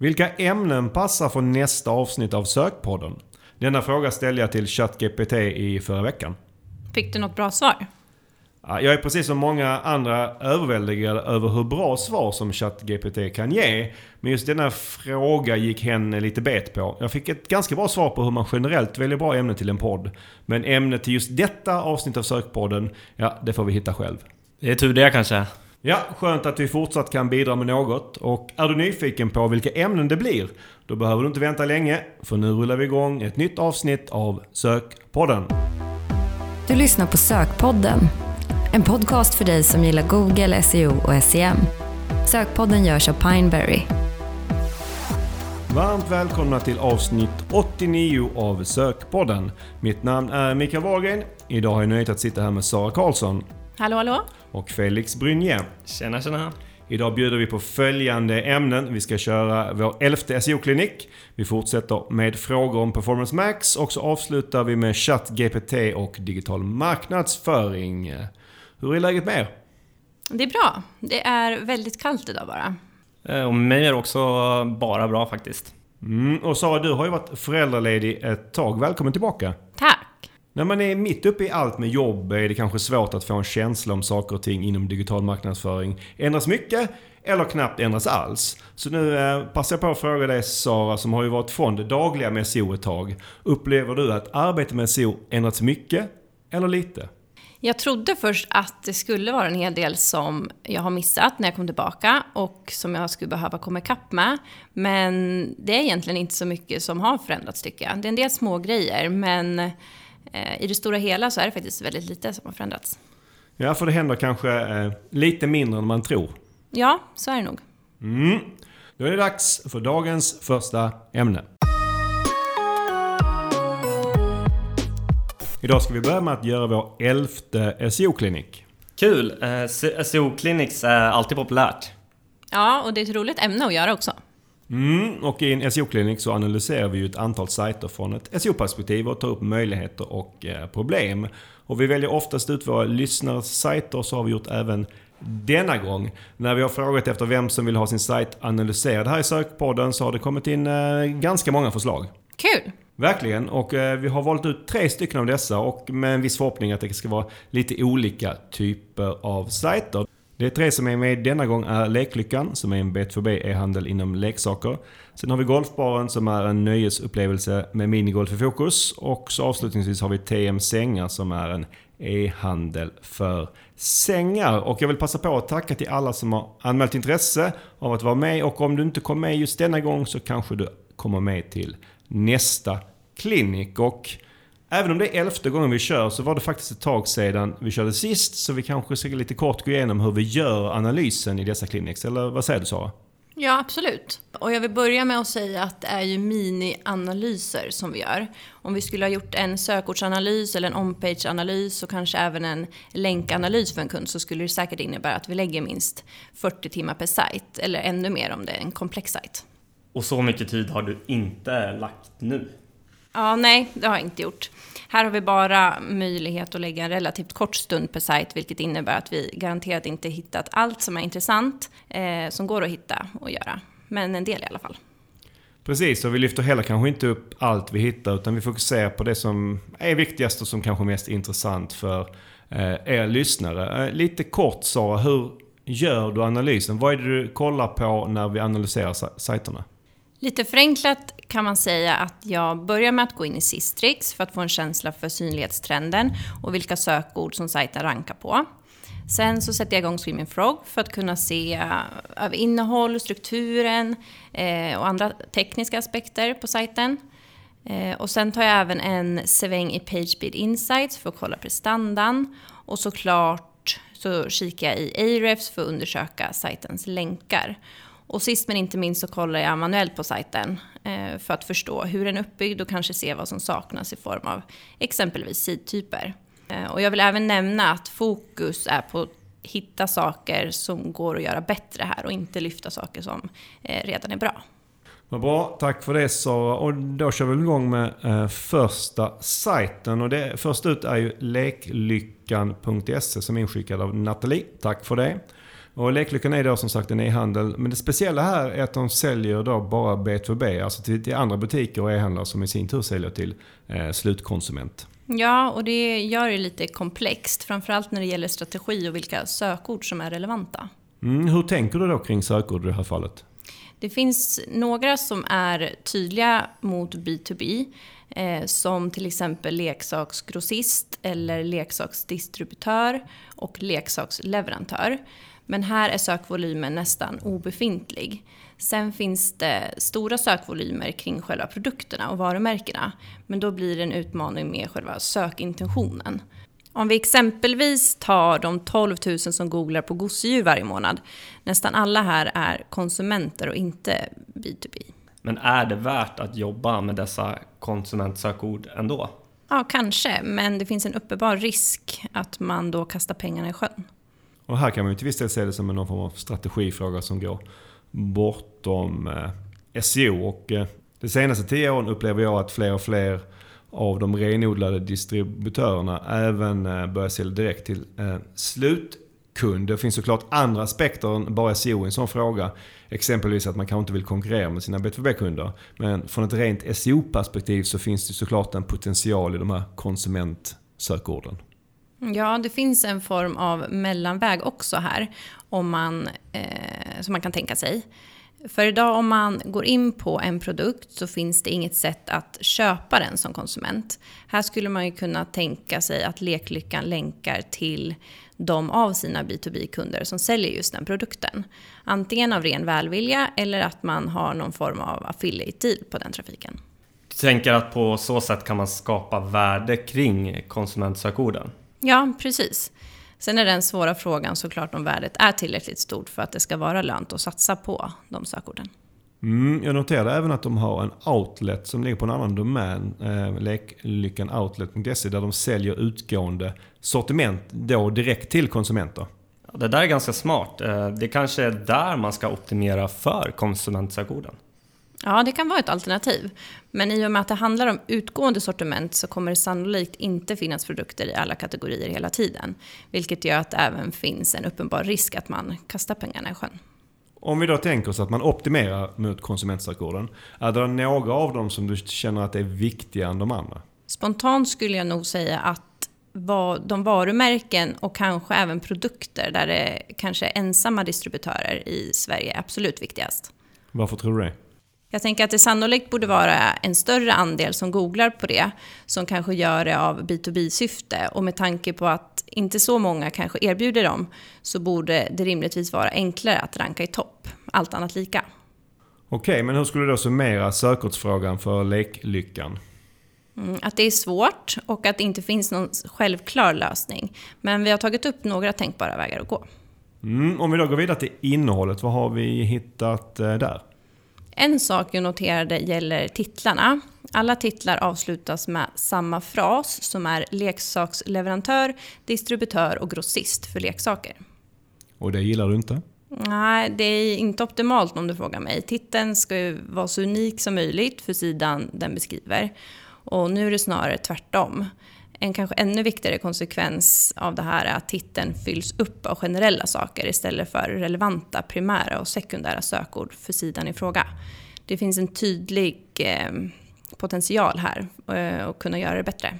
Vilka ämnen passar för nästa avsnitt av Sökpodden? Denna fråga ställde jag till ChatGPT i förra veckan. Fick du något bra svar? Jag är precis som många andra överväldigad över hur bra svar som ChatGPT kan ge. Men just denna fråga gick hen lite bet på. Jag fick ett ganska bra svar på hur man generellt väljer bra ämnen till en podd. Men ämnet till just detta avsnitt av Sökpodden, ja, det får vi hitta själv. Det är tur det kanske. Ja, skönt att vi fortsatt kan bidra med något. Och är du nyfiken på vilka ämnen det blir? Då behöver du inte vänta länge, för nu rullar vi igång ett nytt avsnitt av Sökpodden. Du lyssnar på Sökpodden. En podcast för dig som gillar Google, SEO och SEM. Sökpodden görs av Pineberry. Varmt välkomna till avsnitt 89 av Sökpodden. Mitt namn är Mikael Wahlgren. Idag har jag nöjet att sitta här med Sara Karlsson Hallå, hallå? Och Felix Brynje. Tjena tjena. Idag bjuder vi på följande ämnen. Vi ska köra vår elfte SEO-klinik. Vi fortsätter med frågor om Performance Max och så avslutar vi med ChatGPT och digital marknadsföring. Hur är läget med er? Det är bra. Det är väldigt kallt idag bara. Eh, Och mig är också bara bra faktiskt. Mm, och Sara, du har ju varit föräldraledig ett tag. Välkommen tillbaka! När man är mitt uppe i allt med jobb är det kanske svårt att få en känsla om saker och ting inom digital marknadsföring ändras mycket eller knappt ändras alls. Så nu eh, passar jag på att fråga dig Sara, som har ju varit från det dagliga med SEO ett tag. Upplever du att arbetet med SEO ändrats mycket eller lite? Jag trodde först att det skulle vara en hel del som jag har missat när jag kom tillbaka och som jag skulle behöva komma ikapp med. Men det är egentligen inte så mycket som har förändrats tycker jag. Det är en del små grejer men i det stora hela så är det faktiskt väldigt lite som har förändrats. Ja, för det händer kanske eh, lite mindre än man tror. Ja, så är det nog. Mm. Då är det dags för dagens första ämne. Idag ska vi börja med att göra vår elfte SEO-klinik. Kul! Eh, SEO Clinics är alltid populärt. Ja, och det är ett roligt ämne att göra också. Mm, och i en SEO-klinik så analyserar vi ju ett antal sajter från ett SEO-perspektiv och tar upp möjligheter och eh, problem. Och vi väljer oftast ut våra lyssnares sajter, så har vi gjort även denna gång. När vi har frågat efter vem som vill ha sin sajt analyserad här i sökpodden så har det kommit in eh, ganska många förslag. Kul! Verkligen, och eh, vi har valt ut tre stycken av dessa och med en viss förhoppning att det ska vara lite olika typer av sajter. De tre som är med denna gång är Leklyckan, som är en B2B e-handel inom leksaker. Sen har vi Golfbaren som är en nöjesupplevelse med minigolf i fokus. Och så avslutningsvis har vi TM Sängar som är en e-handel för sängar. Och jag vill passa på att tacka till alla som har anmält intresse av att vara med. Och om du inte kom med just denna gång så kanske du kommer med till nästa klinik. Och även om det är elfte gången vi kör så var det faktiskt ett tag sedan vi körde sist. Så vi kanske ska lite kort gå igenom hur vi gör analysen i dessa clinics. Eller vad säger du Sara? Ja, absolut. Och jag vill börja med att säga att det är ju mini-analyser som vi gör. Om vi skulle ha gjort en sökordsanalys eller en on-page-analys och kanske även en länkanalys för en kund så skulle det säkert innebära att vi lägger minst 40 timmar per sajt. Eller ännu mer om det är en komplex sajt. Och så mycket tid har du inte lagt nu. Ja, nej, det har jag inte gjort. Här har vi bara möjlighet att lägga en relativt kort stund per sajt, vilket innebär att vi garanterat inte hittat allt som är intressant, eh, som går att hitta och göra. Men en del i alla fall. Precis, och vi lyfter heller kanske inte upp allt vi hittar utan vi fokuserar på det som är viktigast och som kanske är mest intressant för eh, er lyssnare. Eh, lite kort Sara, hur gör du analysen? Vad är det du kollar på när vi analyserar sajterna? Lite förenklat kan man säga att jag börjar med att gå in i Sistrix för att få en känsla för synlighetstrenden och vilka sökord som sajten rankar på. Sen så sätter jag igång Swimming Frog för att kunna se eh, av över innehåll, strukturen eh, och andra tekniska aspekter på sajten. Eh, och sen tar jag även en sväng i PageSpeed Insights för att kolla prestandan. Och såklart så kikar jag i Ahrefs för att undersöka sajtens länkar. Och sist men inte minst så kollar jag manuellt på sajten eh, för att förstå hur den är uppbyggd och kanske se vad som saknas i form av exempelvis sidtyper. Eh, och jag vill även nämna att fokus är på att hitta saker som går att göra bättre här och inte lyfta saker som eh, redan är bra. Vad bra, tack för det Sara. Och då kör vi igång med eh, första sajten. Och det, först ut är ju leklyckan.se som är inskickad av Nathalie. Tack för det. Och Leklyckan är då som sagt en e-handel. Men det speciella här är att de säljer då bara B2B, alltså till, till andra butiker och e-handlare som i sin tur säljer till eh, slutkonsument. Ja, och det gör det lite komplext. Framförallt när det gäller strategi och vilka sökord som är relevanta. Mm, hur tänker du då kring sökord i det här fallet? Det finns några som är tydliga mot B2B. Eh, som till exempel leksaksgrossist eller leksaksdistributör och leksaksleverantör. Men här är sökvolymen nästan obefintlig. Sen finns det stora sökvolymer kring själva produkterna och varumärkena. Men då blir det en utmaning med själva sökintentionen. Om vi exempelvis tar de 12 000 som googlar på gosedjur varje månad. Nästan alla här är konsumenter och inte B2B. Men är det värt att jobba med dessa konsumentsökord ändå? Ja, kanske. Men det finns en uppenbar risk att man då kastar pengarna i sjön. Och här kan man ju till viss del se det som någon form av strategifråga som går bortom eh, SEO. Och eh, de senaste tio åren upplever jag att fler och fler av de renodlade distributörerna även eh, börjar sälja direkt till slutkund. Det finns såklart andra aspekter än bara SEO i en sån fråga. Exempelvis att man kanske inte vill konkurrera med sina B2B-kunder. Men från ett rent SEO-perspektiv så finns det såklart en potential i de här konsumentsökorden. Ja, det finns en form av mellanväg också här om man, eh, som man kan tänka sig. För idag om man går in på en produkt så finns det inget sätt att köpa den som konsument. Här skulle man ju kunna tänka sig att Leklyckan länkar till de av sina B2B-kunder som säljer just den produkten. Antingen av ren välvilja eller att man har någon form av affiliate deal på den trafiken. Du tänker att på så sätt kan man skapa värde kring konsumentsökorden? Ja, precis. Sen är den svåra frågan såklart om värdet är tillräckligt stort för att det ska vara lönt att satsa på de sökorden. Mm, jag noterade även att de har en outlet som ligger på en annan domän, eh, leklykanoutlet.se, där de säljer utgående sortiment då direkt till konsumenter. Ja, det där är ganska smart. Eh, det kanske är där man ska optimera för konsumentsökorden. Ja, det kan vara ett alternativ. Men i och med att det handlar om utgående sortiment så kommer det sannolikt inte finnas produkter i alla kategorier hela tiden. Vilket gör att det även finns en uppenbar risk att man kastar pengarna i sjön. Om vi då tänker oss att man optimerar mot konsumentsökorden. Är det några av dem som du känner att är viktigare än de andra? Spontant skulle jag nog säga att de varumärken och kanske även produkter där det kanske är ensamma distributörer i Sverige är absolut viktigast. Varför tror du det? Jag tänker att det sannolikt borde vara en större andel som googlar på det, som kanske gör det av B2B-syfte. Och med tanke på att inte så många kanske erbjuder dem, så borde det rimligtvis vara enklare att ranka i topp, allt annat lika. Okej, men hur skulle du då summera sökordsfrågan för leklyckan? Mm, att det är svårt och att det inte finns någon självklar lösning. Men vi har tagit upp några tänkbara vägar att gå. Mm, om vi då går vidare till innehållet, vad har vi hittat eh, där? En sak jag noterade gäller titlarna. Alla titlar avslutas med samma fras som är leksaksleverantör, distributör och grossist för leksaker. Och det gillar du inte? Nej, det är inte optimalt om du frågar mig. Titeln ska ju vara så unik som möjligt för sidan den beskriver. Och nu är det snarare tvärtom. En kanske ännu viktigare konsekvens av det här är att titeln fylls upp av generella saker istället för relevanta primära och sekundära sökord för sidan i fråga. Det finns en tydlig eh, potential här eh, att kunna göra det bättre.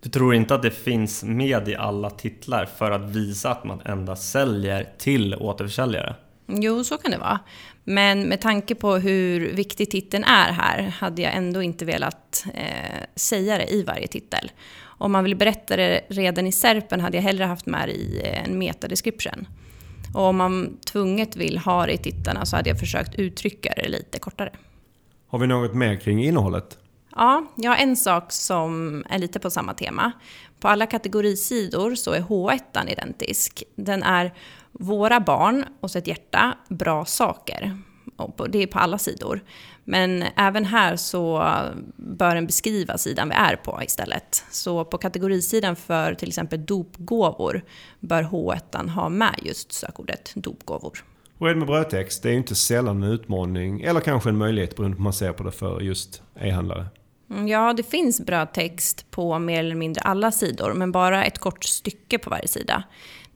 Du tror inte att det finns med i alla titlar för att visa att man endast säljer till återförsäljare? Jo, så kan det vara. Men med tanke på hur viktig titeln är här hade jag ändå inte velat eh, säga det i varje titel om man vill berätta det redan i serpen hade jag hellre haft med det i en metadescription. Och om man tvunget vill ha det i tittarna så hade jag försökt uttrycka det lite kortare. Har vi något mer kring innehållet? Ja, jag har en sak som är lite på samma tema. På alla kategorisidor så är H1 identisk. Den är våra barn och så ett hjärta, bra saker. Och det är på alla sidor. Men även här så bör den beskriva sidan vi är på istället. Så på kategorisidan för till exempel dopgåvor bör H1 ha med just sökordet dopgåvor. Och är det med brödtext, det är ju inte sällan en utmaning eller kanske en möjlighet beroende på hur man ser på det för just e-handlare. Mm, ja, det finns brödtext på mer eller mindre alla sidor, men bara ett kort stycke på varje sida.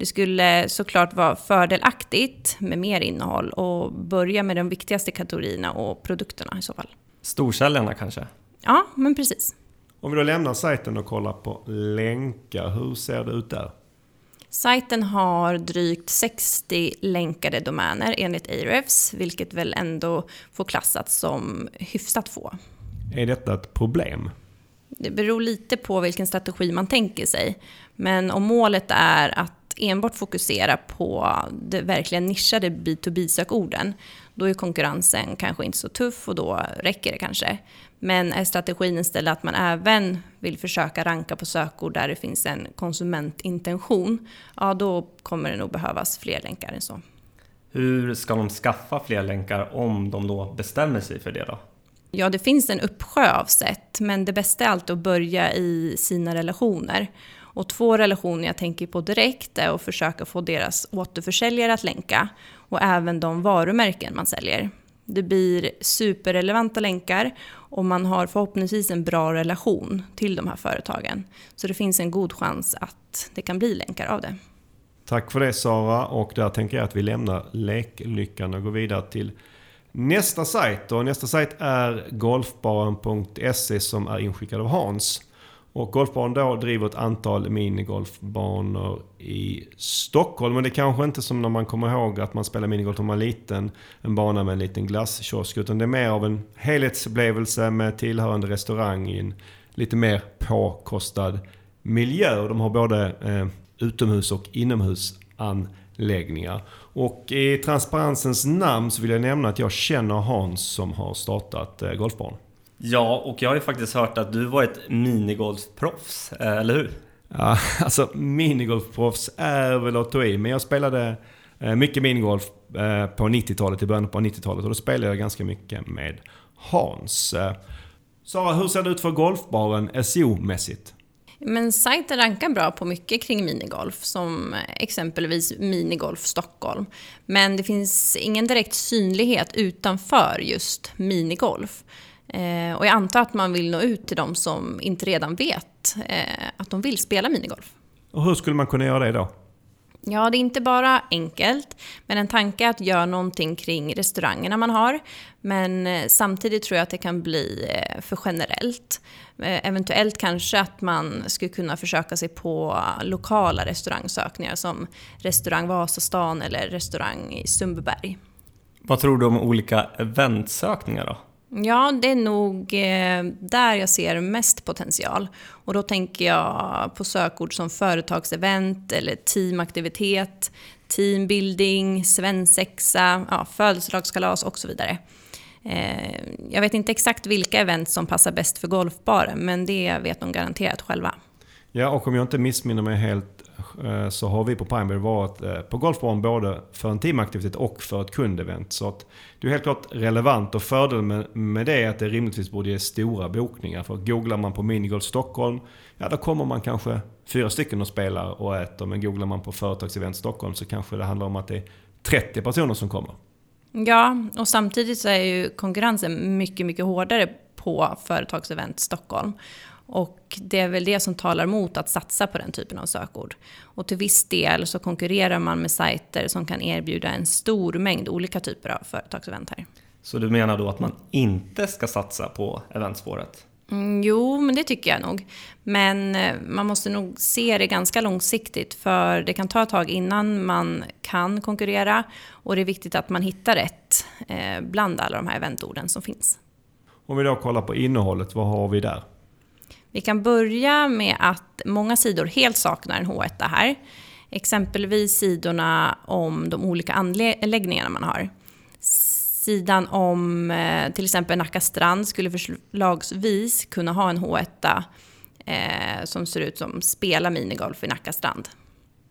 Det skulle såklart vara fördelaktigt med mer innehåll och börja med de viktigaste kategorierna och produkterna i så fall. Storsäljarna kanske? Ja, men precis. Om vi då lämnar sajten och kollar på länkar, hur ser det ut där? Sajten har drygt 60 länkade domäner enligt Ahrefs, vilket väl ändå får klassats som hyfsat få. Är detta ett problem? Det beror lite på vilken strategi man tänker sig. Men om målet är att enbart fokusera på de verkligen nischade B2B-sökorden, då är konkurrensen kanske inte så tuff och då räcker det kanske. Men är strategin istället att man även vill försöka ranka på sökord där det finns en konsumentintention, ja då kommer det nog behövas fler länkar än så. Hur ska de skaffa fler länkar om de då bestämmer sig för det då? Ja, det finns en uppsjö av sätt, men det bästa är alltid att börja i sina relationer. Och två relationer jag tänker på direkt är att försöka få deras återförsäljare att länka och även de varumärken man säljer. Det blir superrelevanta länkar och man har förhoppningsvis en bra relation till de här företagen. Så det finns en god chans att det kan bli länkar av det. Tack för det Sara och där tänker jag att vi lämnar leklyckan och går vidare till nästa sajt. Och nästa sajt är golfbaren.se som är inskickad av Hans. Och Golfbanan då driver ett antal minigolfbanor i Stockholm. Men det är kanske inte som när man kommer ihåg att man spelar minigolf när man är liten. En bana med en liten glasskiosk. Utan det är mer av en helhetsupplevelse med tillhörande restaurang i en lite mer påkostad miljö. De har både eh, utomhus och inomhusanläggningar. Och i transparensens namn så vill jag nämna att jag känner Hans som har startat eh, Golfbaren. Ja, och jag har ju faktiskt hört att du var ett minigolfproffs, eh, eller hur? Ja, alltså minigolfproffs är väl att ta i, men jag spelade eh, mycket minigolf eh, på 90-talet, i början på 90-talet. Och då spelade jag ganska mycket med Hans. Sara, hur ser det ut för golfbaren SEO-mässigt? Men sajten rankar bra på mycket kring minigolf, som exempelvis Minigolf Stockholm. Men det finns ingen direkt synlighet utanför just minigolf. Eh, och jag antar att man vill nå ut till de som inte redan vet eh, att de vill spela minigolf. Och hur skulle man kunna göra det då? Ja, det är inte bara enkelt, men en tanke är att göra någonting kring restaurangerna man har. Men eh, samtidigt tror jag att det kan bli eh, för generellt. Eh, eventuellt kanske att man skulle kunna försöka sig på lokala restaurangsökningar som restaurang Vasastan eller restaurang i Sundbyberg. Vad tror du om olika eventsökningar då? Ja, det är nog eh, där jag ser mest potential. Och då tänker jag på sökord som företagsevent eller teamaktivitet, teambuilding, svensexa, ja, födelsedagskalas och så vidare. Eh, jag vet inte exakt vilka event som passar bäst för golfbaren, men det vet de garanterat själva. Ja, och om jag inte missminner mig helt Eh, så har vi på Pineberry varit eh, på golfbanan både för en teamaktivitet och för ett kundevent. Så att det är helt klart relevant och fördelen med, det är att det rimligtvis borde ge stora bokningar. För googlar man på Minigolf Stockholm, ja då kommer man kanske fyra stycken och spelar och äter. Men googlar man på Företagsevent Stockholm så kanske det handlar om att det är 30 personer som kommer. Ja, och samtidigt så är ju konkurrensen mycket, mycket hårdare på Företagsevent Stockholm. Och det är väl det som talar mot att satsa på den typen av sökord. Och till viss del så konkurrerar man med sajter som kan erbjuda en stor mängd olika typer av företagsevent här. Så du menar då att man inte ska satsa på eventspåret? Mm, jo, men det tycker jag nog. Men eh, man måste nog se det ganska långsiktigt för det kan ta ett tag innan man kan konkurrera och det är viktigt att man hittar rätt eh, bland alla de här eventorden som finns. Om vi då kollar på innehållet, vad har vi där? Vi kan börja med att många sidor helt saknar en H1 här. Exempelvis sidorna om de olika anläggningarna man har. Sidan om eh, till exempel Nacka strand skulle förslagsvis kunna ha en H1 eh, som ser ut som spela minigolf i Nacka strand.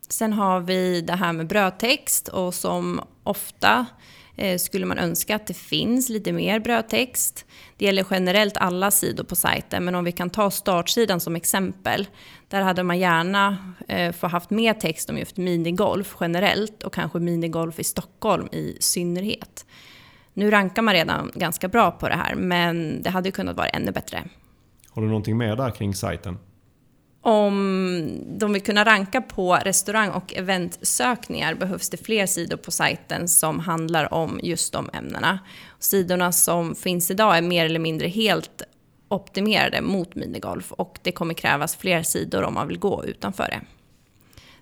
Sen har vi det här med brödtext och som ofta Eh, Eh, skulle man önska att det finns lite mer brödtext. Det gäller generellt alla sidor på sajten, men om vi kan ta startsidan som exempel. Där hade man gärna eh, få haft mer text om just minigolf generellt och kanske minigolf i Stockholm i synnerhet. Nu rankar man redan ganska bra på det här, men det hade kunnat vara ännu bättre. Har du någonting mer där kring sajten? Om de vill kunna ranka på restaurang och eventsökningar behövs det fler sidor på sajten som handlar om just de ämnena. Sidorna som finns idag är mer eller mindre helt optimerade mot minigolf och det kommer krävas fler sidor om man vill gå utanför det.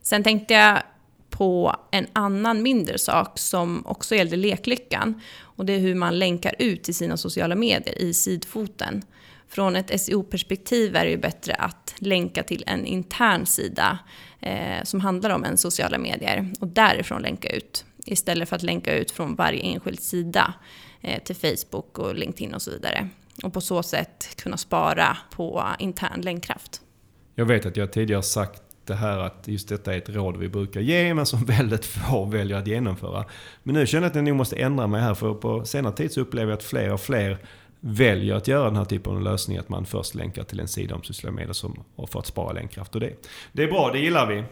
Sen tänkte jag på en annan mindre sak som också gällde leklyckan. Och det är hur man länkar ut till sina sociala medier i sidfoten. Från ett SEO-perspektiv är det ju bättre att länka till en intern sida eh, som handlar om en sociala medier och därifrån länka ut. Istället för att länka ut från varje enskild sida eh, till Facebook och LinkedIn och så vidare. Och på så sätt kunna spara på intern länkkraft. Jag vet att jag tidigare sagt det här att just detta är ett råd vi brukar ge men som väldigt få väljer att genomföra. Men nu känner jag att jag nog måste ändra mig här för på senare tid så upplever jag att fler och fler väljer att göra den här typen av lösning. Att man först länkar till en sida om sociala medier som, för att spara länkkraft. Och det, det är bra, det gillar vi.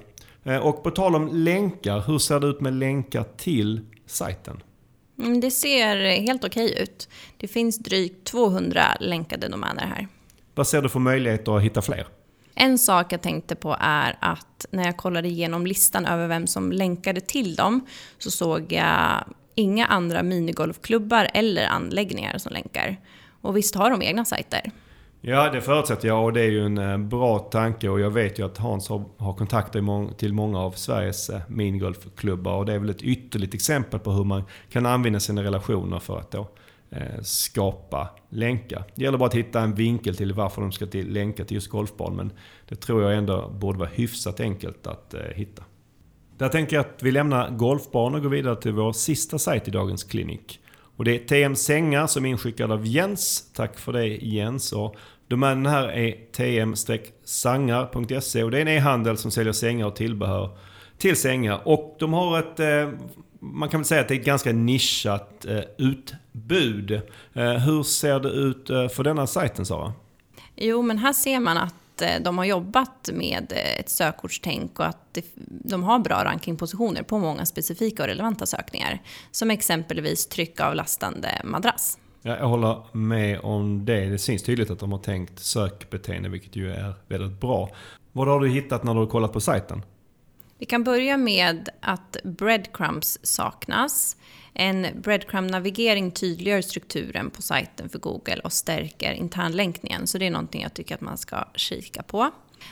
Eh, och på tal om länkar, hur ser det ut med länkar till sajten? Mm, det ser helt okej ut. Det finns drygt 200 länkade domäner här. Vad ser du för möjligheter att hitta fler? En sak jag tänkte på är att när jag kollade igenom listan över vem som länkade till dem så såg jag inga andra minigolfklubbar eller anläggningar som länkar. Och visst har de egna sajter? Ja, det förutsätter jag och det är ju en eh, bra tanke och jag vet ju att Hans har, har kontakter till många av Sveriges eh, minigolfklubbar och det är väl ett ytterligt exempel på hur man kan använda sina relationer för att då eh, skapa länkar. Det gäller bara att hitta en vinkel till varför de ska till, länka till just golfbana men det tror jag ändå borde vara hyfsat enkelt att hitta. Där tänker jag att vi lämnar golfbanor och går vidare till vår sista sajt i dagens klinik. Och det är TM Sängar som är inskickad av Jens. Tack för det Jens. Och domänen här är tm-sangar.se och det är en e-handel som säljer sängar och tillbehör till sängar. Och de har ett, eh, man kan väl säga att det är ett ganska nischat eh, utbud. Eh, hur ser det ut eh, för denna sajten Sara? Jo, men här ser man att Eh, de har jobbat med eh, ett sökordstänk och att de har bra rankingpositioner på många specifika och relevanta sökningar. Som exempelvis tryckavlastande madrass. Jag håller med om det. Det syns tydligt att de har tänkt sökbeteende, vilket ju är väldigt bra. Vad har du hittat när du har kollat på sajten? Vi kan börja med att breadcrumbs saknas. En breadcrumb-navigering tydliggör strukturen på sajten för Google och stärker internlänkningen. Så det är någonting jag tycker att man ska kika på.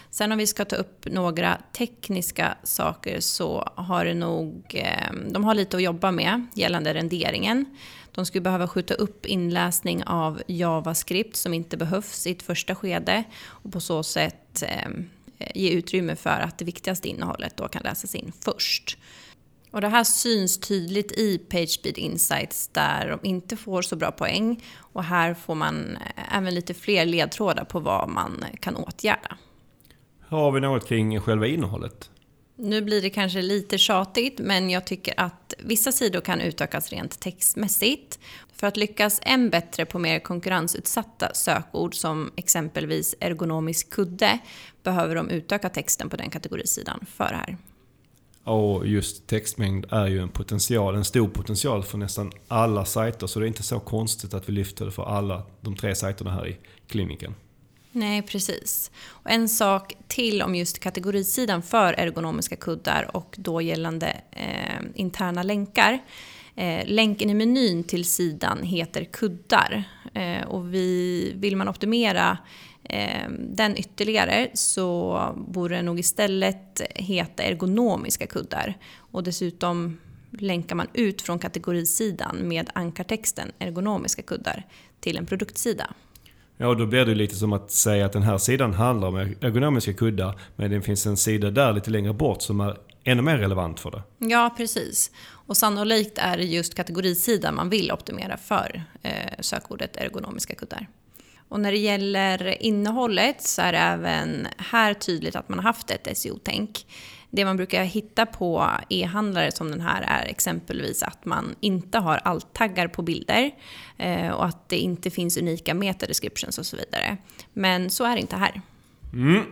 Sen om vi ska ta upp några tekniska saker så har det nog, ehm, de har lite att jobba med gällande renderingen. De skulle behöva skjuta upp inläsning av JavaScript som inte behövs i ett första skede och på så sätt ehm, ge utrymme för att det viktigaste innehållet då kan läsas in först. Och det här syns tydligt i PageSpeed Insights där de inte får så bra poäng. Och här får man eh, även lite fler ledtrådar på vad man kan åtgärda. Har vi något kring själva innehållet? Nu blir det kanske lite tjatigt, men jag tycker att vissa sidor kan utökas rent textmässigt. För att lyckas än bättre på mer konkurrensutsatta sökord som exempelvis ergonomisk kudde behöver de utöka texten på den kategorisidan för det här. Och just textmängd är ju en potential, en stor potential för nästan alla sajter. Så det är inte så konstigt att vi lyfter det för alla de tre sajterna här i kliniken. Nej, precis. Och en sak till om just kategorisidan för ergonomiska kuddar och då gällande eh, interna länkar. Eh, länken i menyn till sidan heter kuddar. Eh, och vi, vill man optimera eh, den ytterligare så borde den nog istället heta ergonomiska kuddar. Och dessutom länkar man ut från kategorisidan med ankartexten ergonomiska kuddar till en produktsida. Ja, då blir det lite som att säga att den här sidan handlar om ergonomiska kuddar, men det finns en sida där lite längre bort som är ännu mer relevant för det. Ja, precis. Och sannolikt är det just kategorisidan man vill optimera för eh, sökordet ergonomiska kuddar. Och när det gäller innehållet så är det även här tydligt att man har haft ett SEO-tänk. Det man brukar hitta på e-handlare som den här är exempelvis att man inte har alt-taggar på bilder eh, och att det inte finns unika meta-descriptions och så vidare. Men så är det inte här. Mm.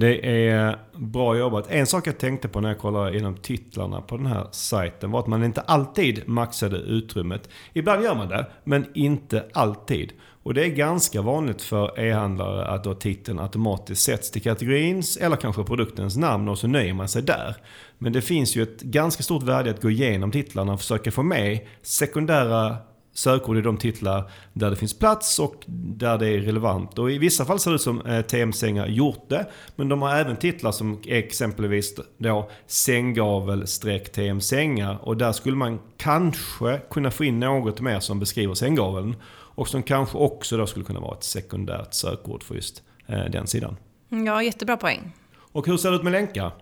Det är bra jobbat. En sak jag tänkte på när jag kollade igenom titlarna på den här sajten var att man inte alltid maxade utrymmet. Ibland gör man det, men inte alltid. Och det är ganska vanligt för e-handlare att då titeln automatiskt sätts till kategorins eller kanske produktens namn och så nöjer man sig där. Men det finns ju ett ganska stort värde att gå igenom titlarna och försöka få med sekundära sökord i de titlar där det finns plats och där det är relevant. Och i vissa fall ser det ut som eh, TM-sängar gjort det. Men de har även titlar som exempelvis då sänggavel TM-sängar. Och där skulle man kanske kunna få in något mer som beskriver sänggaveln. Och som kanske också då skulle kunna vara ett sekundärt sökord för just eh, den sidan. Ja, jättebra poäng. Och hur ser det ut med länkar?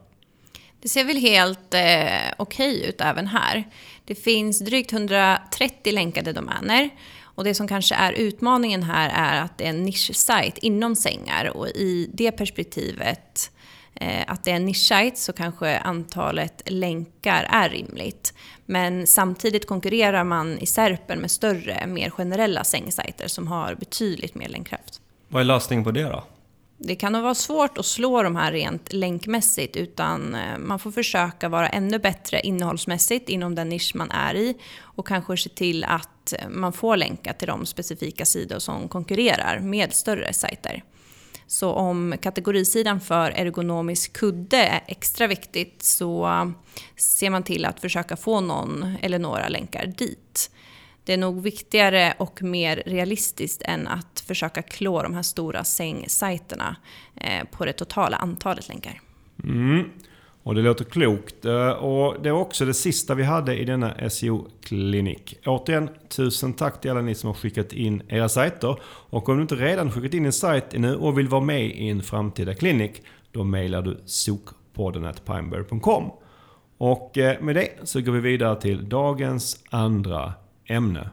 Det ser väl helt eh, okej okay ut även här. Det finns drygt 130 länkade domäner. Och det som kanske är utmaningen här är att det är en nischsajt inom sängar. Och i det perspektivet, eh, att det är en nischsajt, så kanske antalet länkar är rimligt. Men samtidigt konkurrerar man i Serpen med större, mer generella sängsajter som har betydligt mer länkkraft. Vad är lösningen på det då? Det kan nog vara svårt att slå de här rent länkmässigt utan eh, man får försöka vara ännu bättre innehållsmässigt inom den nisch man är i och kanske se till att eh, man får länka till de specifika sidor som konkurrerar med större sajter. Så om kategorisidan för ergonomisk kudde är extra viktigt så eh, ser man till att försöka få någon eller några länkar dit det är nog viktigare och mer realistiskt än att försöka klå de här stora sängsajterna eh, på det totala antalet länkar. Mm. Och det låter klokt. Eh, och det var också det sista vi hade i denna SEO-klinik. Återigen, tusen tack till alla ni som har skickat in era sajter. Och om du inte redan skickat in en sajt ännu och vill vara med i en framtida klinik, då mejlar du sokpodden.pimeberry.com. Och eh, med det så går vi vidare till dagens andra ämne.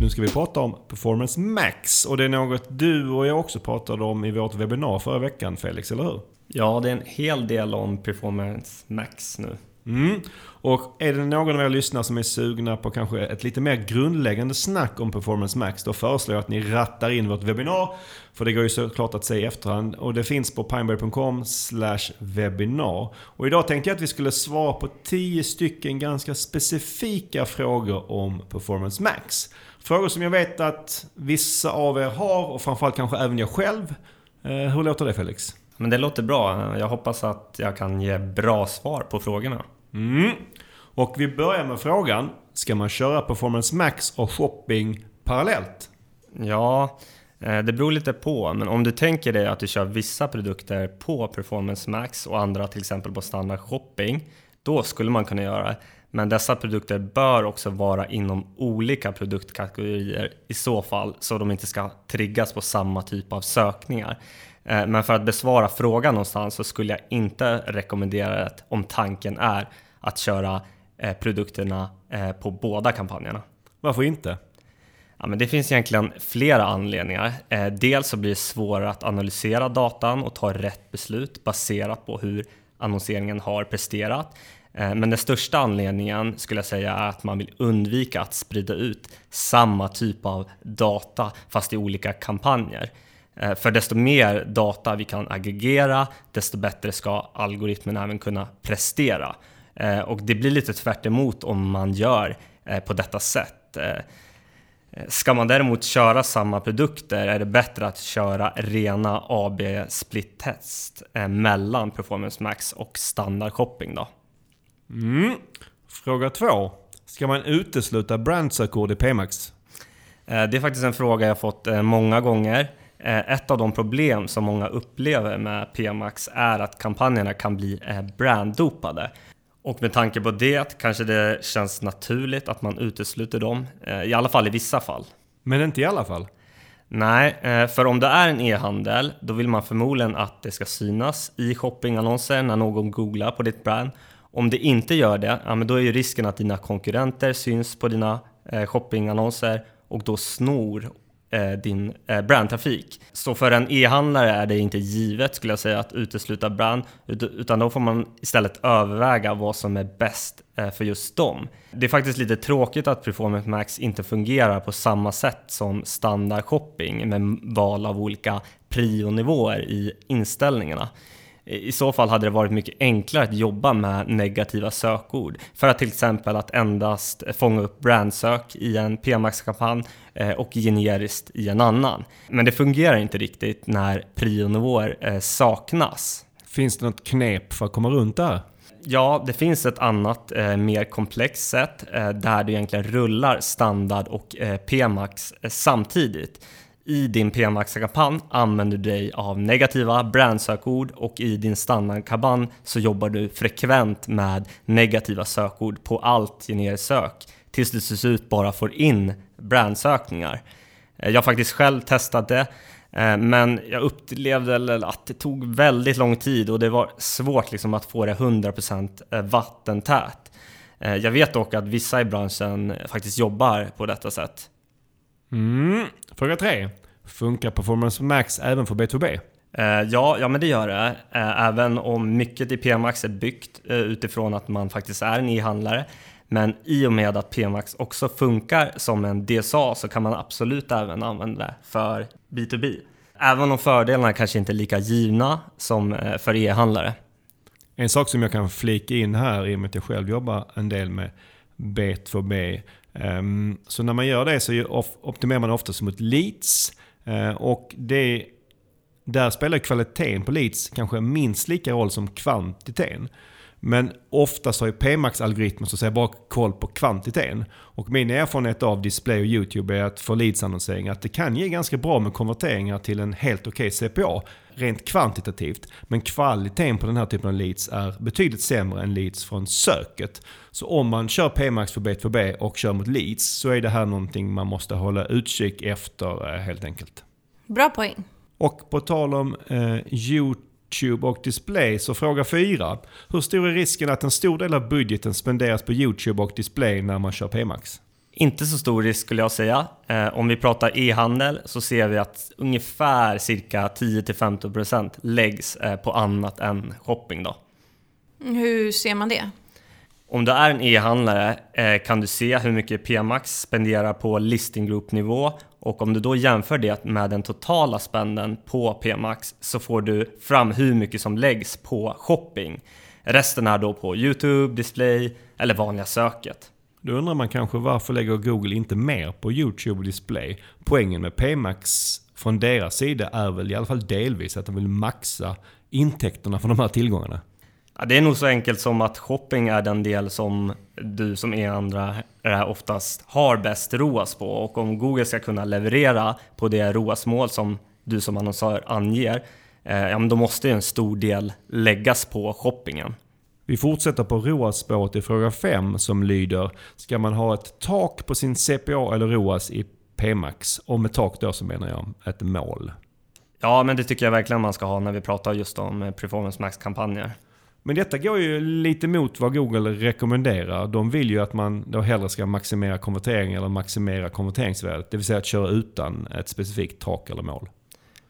Nu ska vi prata om Performance Max och det är något du och jag också pratade om i vårt webbinar förra veckan Felix, eller hur? Ja, det är en hel del om Performance Max nu. Mm. Och är det någon av er lyssnare som är sugna på kanske ett lite mer grundläggande snack om Performance Max, då föreslår jag att ni rattar in vårt webbinar. För det går ju såklart att se i efterhand. Och det finns på pineberry.com webinar. Och idag tänkte jag att vi skulle svara på 10 stycken ganska specifika frågor om Performance Max. Frågor som jag vet att vissa av er har och framförallt kanske även jag själv. Eh, hur låter det Felix? Men det låter bra. Jag hoppas att jag kan ge bra svar på frågorna. Mm. Och vi börjar med frågan. Ska man köra Performance Max och shopping parallellt? Ja, eh, det beror lite på. Men om du tänker dig att du kör vissa produkter på Performance Max och andra till exempel på standard shopping. Då skulle man kunna göra det. Men dessa produkter bör också vara inom olika produktkategorier i så fall, så de inte ska triggas på samma typ av sökningar. Eh, men för att besvara frågan någonstans så skulle jag inte rekommendera det om tanken är att köra eh, produkterna eh, på båda kampanjerna. Varför inte? Ja, men det finns egentligen flera anledningar. Dels så blir det svårare att analysera datan och ta rätt beslut baserat på hur annonseringen har presterat. Men den största anledningen skulle jag säga är att man vill undvika att sprida ut samma typ av data fast i olika kampanjer. Eh, för desto mer data vi kan aggregera, desto bättre ska algoritmen även kunna prestera. Eh, och det blir lite tvärt om man gör eh, på detta sätt. Ska man däremot köra samma produkter är det bättre att köra rena AB split test mellan Performance Max och standard shopping. Då. Mm. Fråga två. Ska man utesluta brandsökord i PMax? Det är faktiskt en fråga jag fått många gånger. Eh, ett av de problem som många upplever med PMax är att kampanjerna kan bli eh, branddopade. Och med tanke på det kanske det känns naturligt att man utesluter dem, eh, i alla fall i vissa fall. Men inte i alla fall? Nej, för om det är en e-handel, då vill man förmodligen att det ska synas i shoppingannonser när någon googlar på ditt brand. Om det inte gör det, ja, men då är ju risken att dina konkurrenter syns på dina shoppingannonser och då snor Eh, din eh, brandtrafik. Så för en e-handlare är det inte givet skulle jag säga att utesluta brand, utan då får man istället överväga vad som är bäst eh, för just dem. Det är faktiskt lite tråkigt att Performance Max inte fungerar på samma sätt som standard shopping med val av olika prionivåer i inställningarna. I så fall hade det varit mycket enklare att jobba med negativa sökord för att till exempel att endast fånga upp brandsök i en PMAX-kampanj eh, och generiskt i en annan. Men det fungerar inte riktigt när prionivåer eh, saknas. Finns det något knep för att komma runt det här? Ja, det finns ett annat eh, mer komplext sätt eh, där du egentligen rullar standard och eh, PMAX eh, samtidigt. I din PMAX-kampanj använder du dig av negativa brandsökord och i din standardkampanj så jobbar du frekvent med negativa sökord på allt generiskt sök tills du till slut bara får in brandsökningar. Eh, jag har faktiskt själv testat det eh, men jag upplevde att det tog väldigt lång tid och det var svårt liksom att få det 100% eh, vattentät. Jag vet dock att vissa i branschen faktiskt jobbar på detta sätt. Mm. Fråga 3. Funkar Performance Max även för B2B? Eh, ja, ja, men det gör det. Eh, även om mycket i PMAX är byggt eh, utifrån att man faktiskt är en e-handlare. Men i och med att PMAX också funkar som en DSA så kan man absolut även använda det för B2B. Även om fördelarna kanske inte är lika givna som för e-handlare. En sak som jag kan flika in här i och med att jag själv jobbar en del med B2B Ehm, Ehm, så när man gör det så optimerar man oftast mot leads. Ehm, och det, där spelar kvaliteten på leads kanske minst lika roll som kvantiteten. Men oftast har ju PMAX-algoritmen så säga bara koll på kvantiteten. Och min erfarenhet av display och YouTube är att för leadsannonsering att det kan ge ganska bra med konverteringar till en helt okej okay CPA rent kvantitativt. Men kvaliteten på den här typen av leads är betydligt sämre än leads från söket. Så om man kör PMAX för B2B och kör mot leads så är det här någonting man måste hålla utkik efter eh, helt enkelt. Bra poäng. Och på tal om eh, YouTube och display så fråga 4. Hur stor är risken att en stor del av budgeten spenderas på YouTube och display när man kör PMAX? Inte så stor risk skulle jag säga. Eh, om vi pratar e-handel så ser vi att ungefär cirka 10-15% läggs eh, på annat än shopping. Då. Hur ser man det? Om du är en e-handlare eh, kan du se hur mycket PMAX spenderar på listing group-nivå och om du då jämför det med den totala spenden på PMAX så får du fram hur mycket som läggs på shopping. Resten är då på YouTube, display eller vanliga söket. Då undrar man kanske varför lägger Google inte mer på YouTube och display? Poängen med PMax från deras sida är väl i alla fall delvis att de vill maxa intäkterna från de här tillgångarna. Ja, det är nog så enkelt som att shopping är den del som du som e-andra oftast har bäst ROAS på och om Google ska kunna leverera på det ROAS-mål som du som annonsör anger, eh, ja, men då måste ju en stor del läggas på shoppingen. Vi fortsätter på ROAS-spåret i fråga 5 som lyder Ska man ha ett tak på sin CPA eller ROAS i PMAX? Och med tak då så menar jag ett mål. Ja, men det tycker jag verkligen man ska ha när vi pratar just om eh, Performance Max-kampanjer. Men detta går ju lite mot vad Google rekommenderar. De vill ju att man då hellre ska maximera konvertering eller maximera konverteringsvärdet. Det vill säga att köra utan ett specifikt tak eller mål.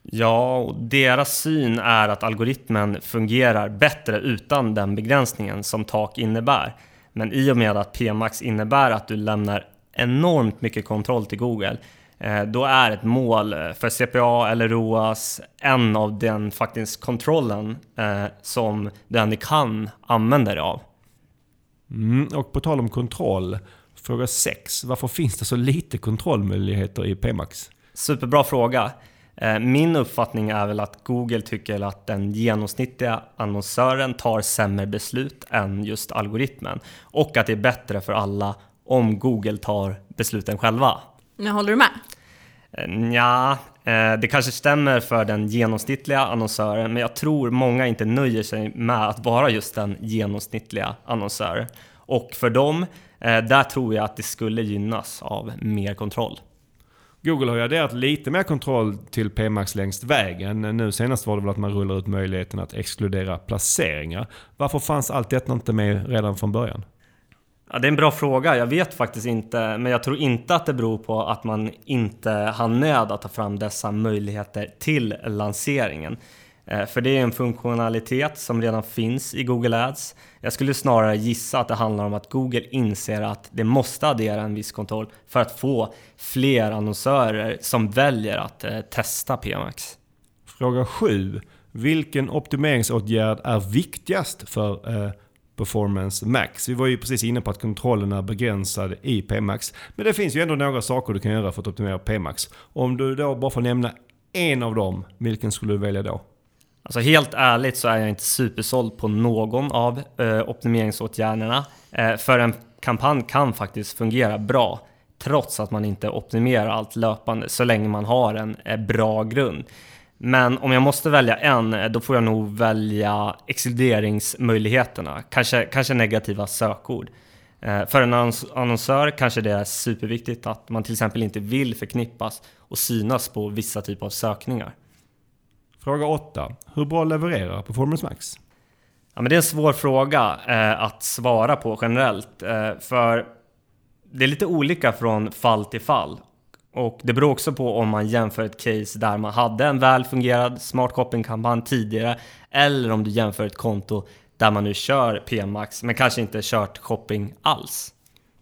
Ja, och deras syn är att algoritmen fungerar bättre utan den begränsningen som tak innebär. Men i och med att PMAX innebär att du lämnar enormt mycket kontroll till Google, då är ett mål för CPA eller ROAS en av den faktiskt kontrollen eh, som den kan använda dig av. Mm, och på tal om kontroll, fråga 6. Varför finns det så lite kontrollmöjligheter i PMAX? Superbra fråga. Eh, min uppfattning är väl att Google tycker att den genomsnittliga annonsören tar sämre beslut än just algoritmen och att det är bättre för alla om Google tar besluten själva. Men håller du med? Eh, ja, eh, det kanske stämmer för den genomsnittliga annonsören men jag tror många inte nöjer sig med att vara just den genomsnittliga annonsören. Och för dem, där tror jag att det skulle gynnas av mer kontroll. Google har ju adderat lite mer kontroll till PMax längs vägen. Nu senast var det väl att man rullar ut möjligheten att exkludera placeringar. Varför fanns allt detta inte med redan från början? Ja, det är en bra fråga. Jag vet faktiskt inte, men jag tror inte att det beror på att man inte hann med att ta fram dessa möjligheter till lanseringen. Eh, för det är en funktionalitet som redan finns i Google Ads. Jag skulle snarare gissa att det handlar om att Google inser att det måste addera en viss kontroll för att få fler annonsörer som väljer att eh, testa PMax. Fråga 7. Vilken optimeringsåtgärd är viktigast för eh, Performance Max? Vi var ju precis inne på att kontrollen är begränsad i PMax. Men det finns ju ändå några saker du kan göra för att optimera PMax. Om du då bara får nämna en av dem, vilken skulle du välja då? Alltså helt ärligt så är jag inte supersåld på någon av eh, optimeringsåtgärderna. Eh, för en kampanj kan faktiskt fungera bra trots att man inte optimerar allt löpande så länge man har en eh, bra grund. Men om jag måste välja en, eh, då får jag nog välja exkluderingsmöjligheterna, kanske, kanske negativa sökord. Eh, för en annonsör kanske det är superviktigt att man till exempel inte vill förknippas och synas på vissa typer av sökningar. Fråga 8. Hur bra levererar Performance Max? Ja, men det är en svår fråga eh, att svara på generellt. Eh, för det är lite olika från fall till fall. Och det beror också på om man jämför ett case där man hade en väl fungerad smart shopping-kampanj tidigare eller om du jämför ett konto där man nu kör PMax men kanske inte kört shopping alls.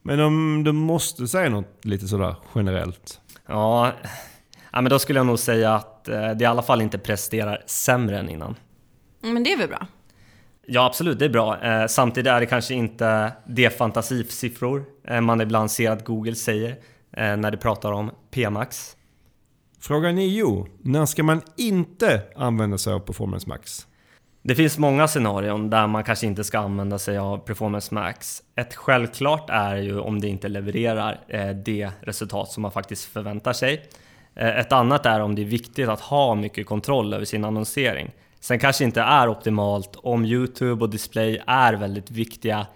Men om du måste säga något lite sådär generellt? Ja, ja men då skulle jag nog säga att eh, det i alla fall inte presterar sämre än innan. Men det är väl bra? Ja, absolut, det är bra. Eh, samtidigt är det kanske inte de fantasisiffror eh, man ibland ser att Google säger när de pratar om PMax. Fråga 9. När ska man inte använda sig av Performance Max? Det finns många scenarion där man kanske inte ska använda sig av Performance Max. Ett självklart är ju om det inte levererar eh, det resultat som man faktiskt förväntar sig. Eh, ett annat är om det är viktigt att ha mycket kontroll över sin annonsering. Sen kanske inte är optimalt om Youtube och display är väldigt viktiga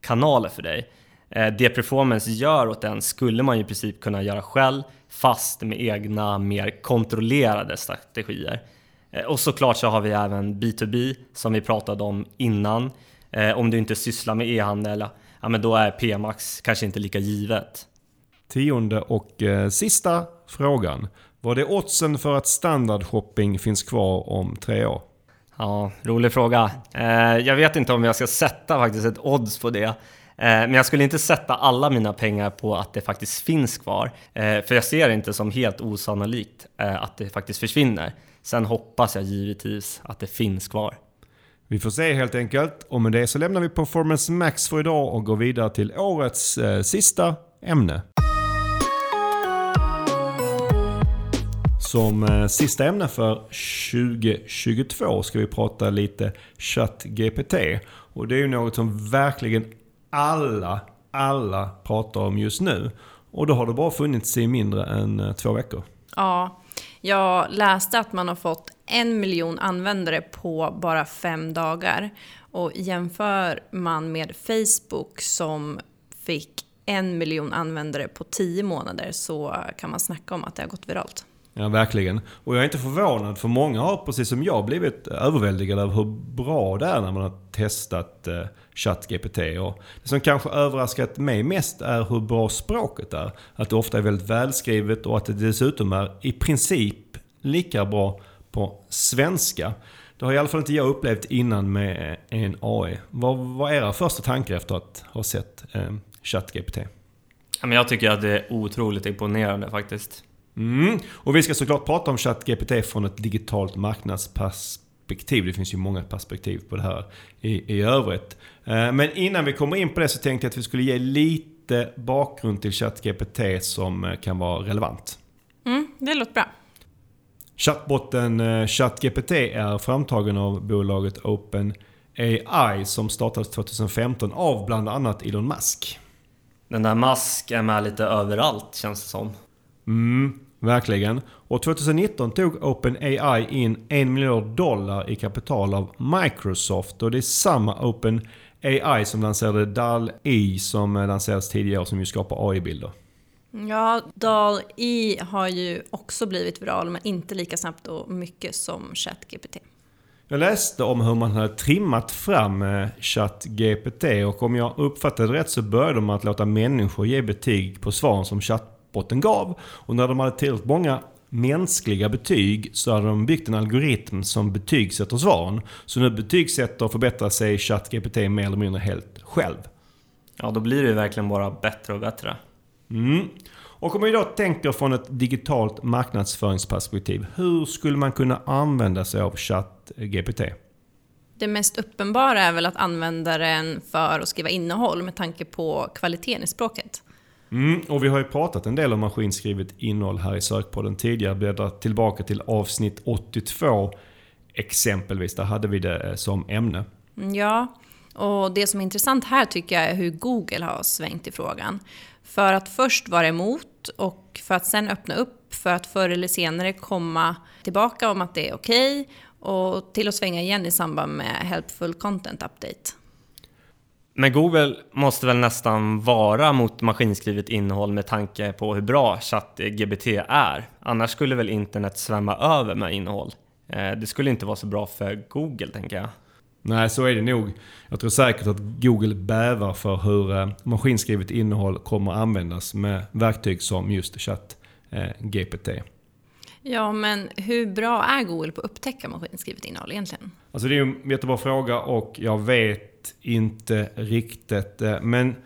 kanaler för dig. Eh, det performance gör åt den skulle man ju i princip kunna göra själv fast med egna mer kontrollerade strategier. Eh, och såklart så har vi även B2B som vi pratade om innan. Eh, om du inte sysslar med e-handel, ja men då är PMax kanske inte lika givet. Tionde och eh, sista frågan. Vad är oddsen för att standardshopping finns kvar om tre år? Ja, rolig fråga. Eh, jag vet inte om jag ska sätta faktiskt ett odds på det. Eh, men jag skulle inte sätta alla mina pengar på att det faktiskt finns kvar. Eh, för jag ser det inte som helt osannolikt eh, att det faktiskt försvinner. Sen hoppas jag givetvis att det finns kvar. Vi får se helt enkelt. Och med det så lämnar vi Performance Max för idag och går vidare till årets eh, sista ämne. Som eh, sista ämne för 2022 ska vi prata lite ChatGPT. Och det är ju något som verkligen alla, alla pratar om just nu. Och då har det bara funnits i mindre än eh, två veckor. Ja, jag läste att man har fått en miljon användare på bara fem dagar. Och jämför man med Facebook som fick en miljon användare på tio månader så kan man snacka om att det har gått viralt. Ja, verkligen. Och jag är inte förvånad, för många har precis som jag blivit överväldigade över hur bra det är när man har testat eh, ChatGPT. Och det som kanske överraskat mig mest är hur bra språket är. Att det ofta är väldigt välskrivet och att det dessutom är i princip lika bra på svenska. Det har i alla fall inte jag upplevt innan med eh, en AI. Vad var era första tankar efter att ha sett eh, ChatGPT? Jag tycker att det är otroligt imponerande faktiskt. Mm. Och vi ska såklart prata om ChatGPT från ett digitalt marknadsperspektiv. Det finns ju många perspektiv på det här i, i övrigt. Eh, men innan vi kommer in på det så tänkte jag att vi skulle ge lite bakgrund till ChatGPT som eh, kan vara relevant. Mm, det låter bra. Chatbotten eh, ChatGPT är framtagen av bolaget OpenAI som startades 2015 av bland annat Elon Musk. Den där Musk är med lite överallt känns det som. Mm. Verkligen. Och 2019 tog OpenAI in en miljard dollar i kapital av Microsoft. Och det är samma OpenAI som lanserade DAL-E som lanserades tidigare som ju skapar AI-bilder. Ja, DAL-E har ju också blivit viral men inte lika snabbt och mycket som ChatGPT. Jag läste om hur man hade trimmat fram eh, ChatGPT och om jag uppfattade rätt så började de att låta människor ge betyg på svaren som chatbotten gav. Och när de hade tillräckligt många mänskliga betyg så hade de byggt en algoritm som betygsätter svaren. Så nu betygsätter och förbättrar sig ChatGPT mer eller mindre helt själv. Ja, då blir det ju verkligen bara bättre och bättre. Mm. Och om vi då tänker från ett digitalt marknadsföringsperspektiv. Hur skulle man kunna använda sig av ChatGPT? Det mest uppenbara är väl att använda den för att skriva innehåll med tanke på kvaliteten i språket. Mm, och vi har ju pratat en del om maskinskrivet innehåll här i Sökpodden tidigare. Bläddra tillbaka till avsnitt 82 exempelvis. Där hade vi det eh, som ämne. Mm, ja, och det som är intressant här tycker jag är hur Google har svängt i frågan. För att först vara emot och för att sen öppna upp för att förr eller senare komma tillbaka om att det är okej okay, och till att svänga igen i samband med Helpful Content Update. Men Google måste väl nästan vara mot maskinskrivet innehåll med tanke på hur bra ChatGPT är. Annars skulle väl internet svämma över med innehåll. Eh, det skulle inte vara så bra för Google, tänker jag. Nej, så är det nog. Jag tror säkert att Google bävar för hur eh, maskinskrivet innehåll kommer att användas med verktyg som just ChatGPT. Ja, men hur bra är Google på att upptäcka maskinskrivet innehåll egentligen? Alltså det är en jättebra fråga och jag vet inte riktigt. Eh, men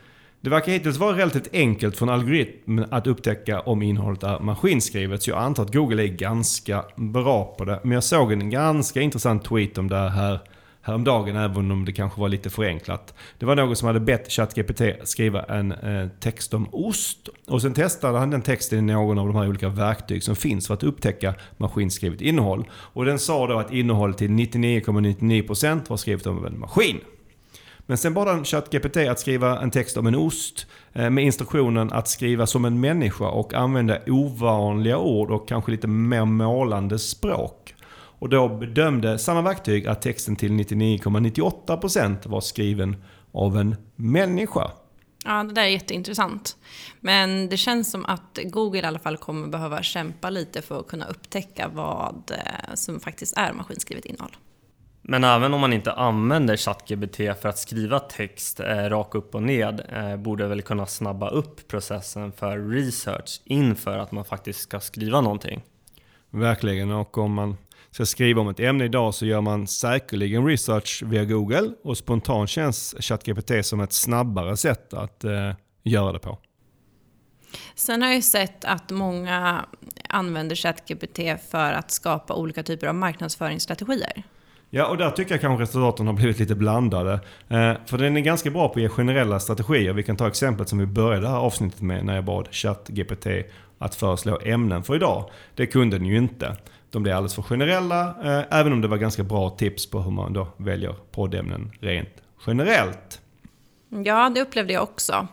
det verkar hittills vara relativt enkelt för en algoritm att upptäcka om innehållet är maskinskrivet. Så jag antar att Google är ganska bra på det. Men jag såg en ganska intressant tweet om det här häromdagen, även om det kanske var lite förenklat. Det var någon som hade bett ChatGPT skriva en eh, text om ost. Och sen testade han den texten i någon av de här olika verktyg som finns för att upptäcka maskinskrivet innehåll. Och den sa då att innehållet till 99,99% var skrivet av en maskin. Men sen bad han ChatGPT att skriva en text om en ost eh, med instruktionen att skriva som en människa och använda ovanliga ord och kanske lite mer målande språk. Och då bedömde samma verktyg att texten till 99,98% var skriven av en människa. Ja, det där är jätteintressant. Men det känns som att Google i alla fall kommer behöva kämpa lite för att kunna upptäcka vad eh, som faktiskt är maskinskrivet innehåll. Men även om man inte använder ChatGPT för att skriva text eh, rakt upp och ned eh, borde väl kunna snabba upp processen för research inför att man faktiskt ska skriva någonting. Verkligen, och om man ska skriva om ett ämne idag så gör man säkerligen research via Google och spontant känns ChatGPT som ett snabbare sätt att eh, göra det på. Sen har jag sett att många använder ChatGPT för att skapa olika typer av marknadsföringsstrategier. Ja, och där tycker jag kanske resultaten har blivit lite blandade. Eh, för den är ganska bra på att ge generella strategier. Vi kan ta exemplet som vi började det här avsnittet med när jag bad ChatGPT att föreslå ämnen för idag. Det kunde den ju inte. De blev alldeles för generella, eh, även om det var ganska bra tips på hur man då väljer poddämnen rent generellt. Ja, det upplevde jag också.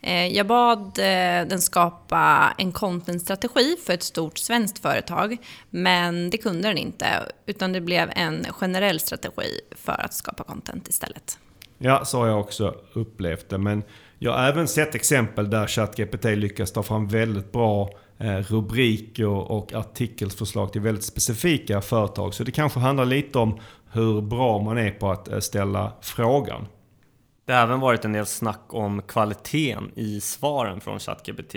Eh, jag bad eh, den skapa en contentstrategi för ett stort svenskt företag, men det kunde den inte, utan det blev en generell strategi för att skapa content istället. Ja, så har jag också upplevt det, men jag har även sett exempel där ChatGPT lyckas ta fram väldigt bra rubriker och artikelsförslag till väldigt specifika företag. Så det kanske handlar lite om hur bra man är på att ställa frågan. Det har även varit en del snack om kvaliteten i svaren från ChatGPT.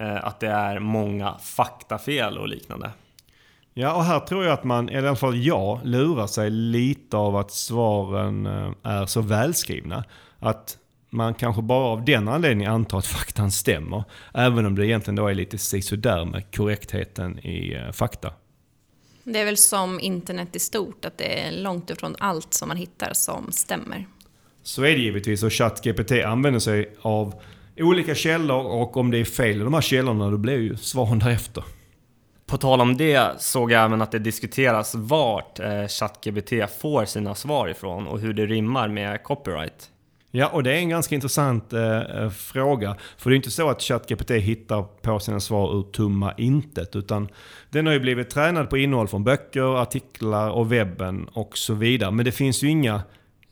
Eh, att det är många faktafel och liknande. Ja, och här tror jag att man, eller i alla fall jag, lurar sig lite av att svaren eh, är så välskrivna. Att man kanske bara av den anledningen antar att faktan stämmer. Även om det egentligen då är lite sådär med korrektheten i eh, fakta. Det är väl som internet i stort, att det är långt ifrån allt som man hittar som stämmer. Så är det givetvis och ChatGPT använder sig av olika källor och om det är fel i de här källorna då blir ju svaren därefter. På tal om det såg jag även att det diskuteras vart eh, ChatGPT får sina svar ifrån och hur det rimmar med copyright. Ja, och det är en ganska intressant eh, eh, fråga. För det är inte så att ChatGPT hittar på sina svar ur tomma intet. Utan den har ju blivit tränad på innehåll från böcker, artiklar och webben och så vidare. Men det finns ju inga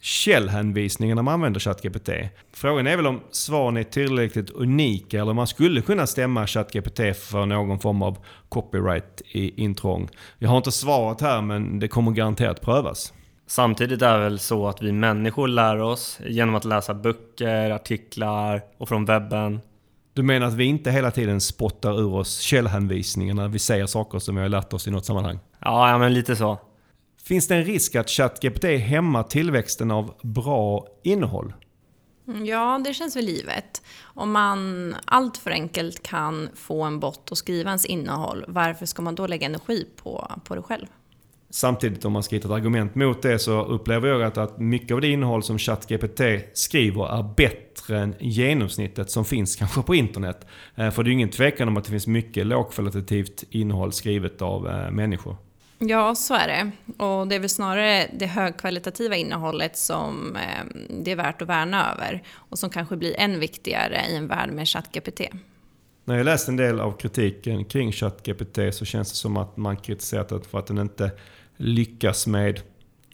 källhänvisningar när man använder ChatGPT. Frågan är väl om svaren är tillräckligt unika eller om man skulle kunna stämma ChatGPT för någon form av copyright-intrång. Jag har inte svaret här men det kommer garanterat prövas. Samtidigt är det väl så att vi människor lär oss genom att läsa böcker, artiklar och från webben. Du menar att vi inte hela tiden spottar ur oss källhänvisningar när vi säger saker som vi har lärt oss i något sammanhang? Ja, ja men lite så. Finns det en risk att ChatGPT hämmar tillväxten av bra innehåll? Ja, det känns väl livet. Om man allt för enkelt kan få en bot att skriva ens innehåll, varför ska man då lägga energi på, på det själv? Samtidigt om man ska hitta ett argument mot det så upplever jag att, att mycket av det innehåll som ChatGPT skriver är bättre än genomsnittet som finns kanske på internet. Eh, för det är ju ingen tvekan om att det finns mycket lågkvalitativt innehåll skrivet av eh, människor. Ja, så är det. Och det är väl snarare det högkvalitativa innehållet som eh, det är värt att värna över och som kanske blir än viktigare i en värld med ChatGPT. När jag läst en del av kritiken kring ChatGPT så känns det som att man kritiserat det för att den inte lyckas med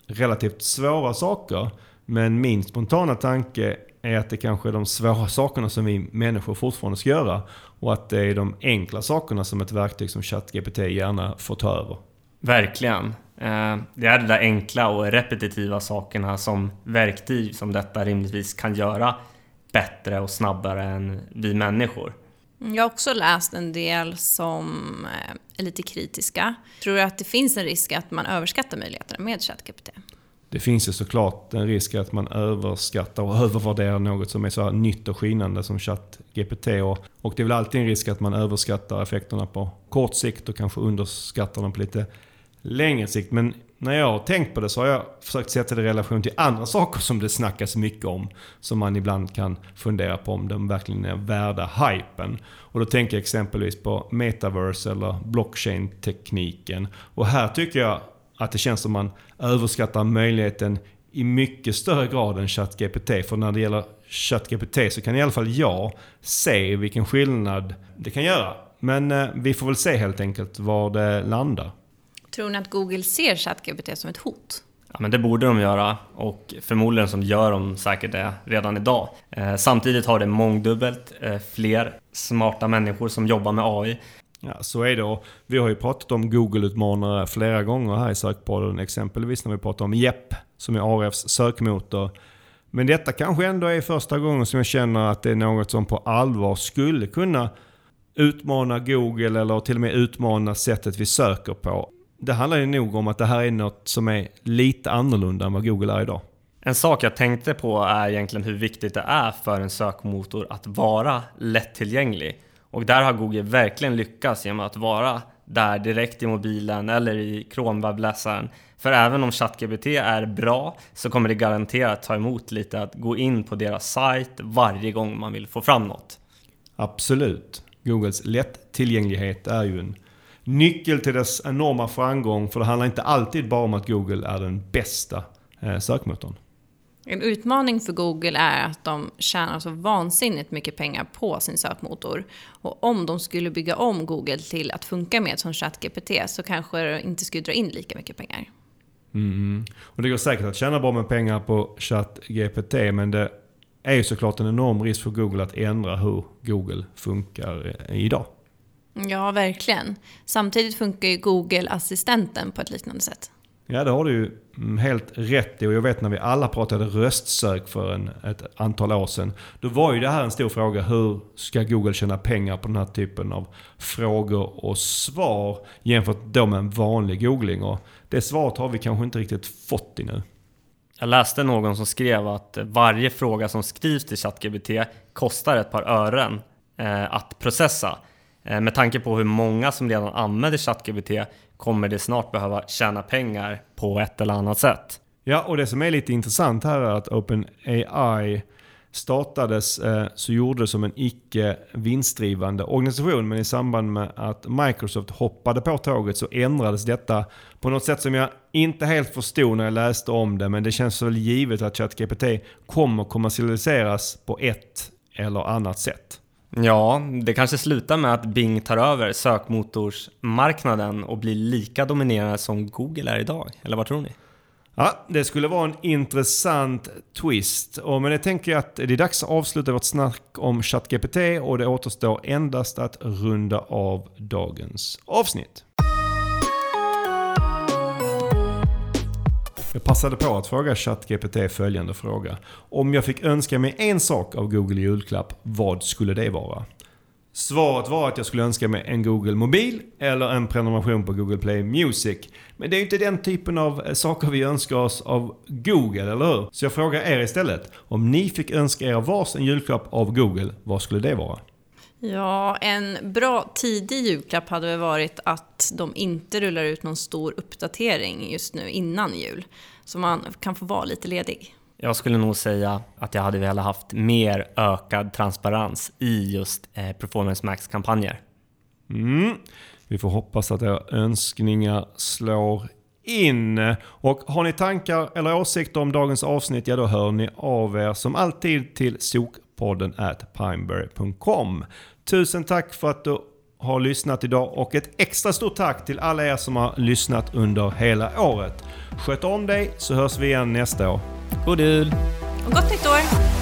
relativt svåra saker. Men min spontana tanke är att det kanske är de svåra sakerna som vi människor fortfarande ska göra. Och att det är de enkla sakerna som ett verktyg som ChatGPT gärna får ta över. Verkligen. Eh, det är de där enkla och repetitiva sakerna som verktyg som detta rimligtvis kan göra bättre och snabbare än vi människor. Mm, jag har också läst en del som eh, är lite kritiska. Tror du att det finns en risk att man överskattar möjligheterna med ChatGPT? Det finns ju såklart en risk att man överskattar och övervärderar något som är så här nytt och skinande som ChatGPT. Och, och det är väl alltid en risk att man överskattar effekterna på kort sikt och kanske underskattar dem på lite längre sikt. Men när jag har tänkt på det så har jag försökt sätta det i relation till andra saker som det snackas mycket om. Som man ibland kan fundera på om de verkligen är värda hypen. Och då tänker jag exempelvis på metaverse eller blockchain-tekniken. Och här tycker jag att det känns som man överskattar möjligheten i mycket större grad än ChatGPT. För när det gäller ChatGPT så kan i alla fall jag se vilken skillnad det kan göra. Men eh, vi får väl se helt enkelt var det landar. Tror ni att Google ser ChatGPT som ett hot? Ja, men det borde de göra och förmodligen som gör de säkert det redan idag. Eh, samtidigt har det mångdubbelt eh, fler smarta människor som jobbar med AI. Ja, så är det. Och vi har ju pratat om Google-utmanare flera gånger här i sökpodden. Exempelvis när vi pratar om Jepp, som är ARFs sökmotor. Men detta kanske ändå är första gången som jag känner att det är något som på allvar skulle kunna utmana Google eller till och med utmana sättet vi söker på det handlar ju nog om att det här är något som är lite annorlunda än vad Google är idag. En sak jag tänkte på är egentligen hur viktigt det är för en sökmotor att vara lättillgänglig. Och där har Google verkligen lyckats genom att vara där direkt i mobilen eller i Chrome-webbläsaren. För även om ChatGPT är bra så kommer det garanterat ta emot lite att gå in på deras sajt varje gång man vill få fram något. Absolut. Googles lättillgänglighet är ju en nyckel till dess enorma framgång. För det handlar inte alltid bara om att Google är den bästa eh, sökmotorn. En utmaning för Google är att de tjänar så vansinnigt mycket pengar på sin sökmotor. Och om de skulle bygga om Google till att funka med som ChatGPT så kanske det inte skulle dra in lika mycket pengar. Mm. Och det går säkert att tjäna bra med pengar på ChatGPT men det är ju såklart en enorm risk för Google att ändra hur Google funkar eh, idag. Ja, verkligen. Samtidigt funkar ju Google-assistenten på ett liknande sätt. Ja, det har du ju mm, helt rätt i. Och jag vet när vi alla pratade röstsök för en, ett antal år sedan. Då var ju det här en stor fråga. Hur ska Google tjäna pengar på den här typen av frågor och svar jämfört då med en vanlig googling? Och det svaret har vi kanske inte riktigt fått ännu. Jag läste någon som skrev att varje fråga som skrivs till ChatGPT kostar ett par ören eh, att processa. Eh, med tanke på hur många som redan använder ChatGPT kommer det snart behöva tjäna pengar på ett eller annat sätt. Ja, och det som är lite intressant här är att OpenAI startades eh, så gjordes som en icke vinstdrivande organisation. Men i samband med att Microsoft hoppade på tåget så ändrades detta på något sätt som jag inte helt förstod när jag läste om det. Men det känns väl givet att ChatGPT kommer kommersialiseras på ett eller annat sätt. Ja, det kanske slutar med att Bing tar över sökmotorsmarknaden och blir lika dominerande som Google är idag. Eller vad tror ni? Ja, det skulle vara en intressant twist. Och med det tänker jag att det är dags att avsluta vårt snack om ChatGPT och det återstår endast att runda av dagens avsnitt. Jag passade på att fråga ChatGPT följande fråga. Om jag fick önska mig en sak av Google i julklapp, vad skulle det vara? Svaret var att jag skulle önska mig en Google Mobil eller en prenumeration på Google Play Music. Men det är ju inte den typen av eh, saker vi önskar oss av Google, eller hur? Så jag frågar er istället. Om ni fick önska er varsin julklapp av Google, vad skulle det vara? Ja, en bra tidig julklapp hade väl varit att de inte rullar ut någon stor uppdatering just nu innan jul. Så man kan få vara lite ledig. Jag skulle nog säga att jag hade velat haft mer ökad transparens i just eh, Performance Max-kampanjer. Mm. Vi får hoppas att era önskningar slår in. Och har ni tankar eller åsikter om dagens avsnitt, ja då hör ni av er som alltid till sokpodden at pineberry.com. Tusen tack för att du har lyssnat idag och ett extra stort tack till alla er som har lyssnat under hela året. Sköt om dig så hörs vi igen nästa år. God jul! Och gott nytt år!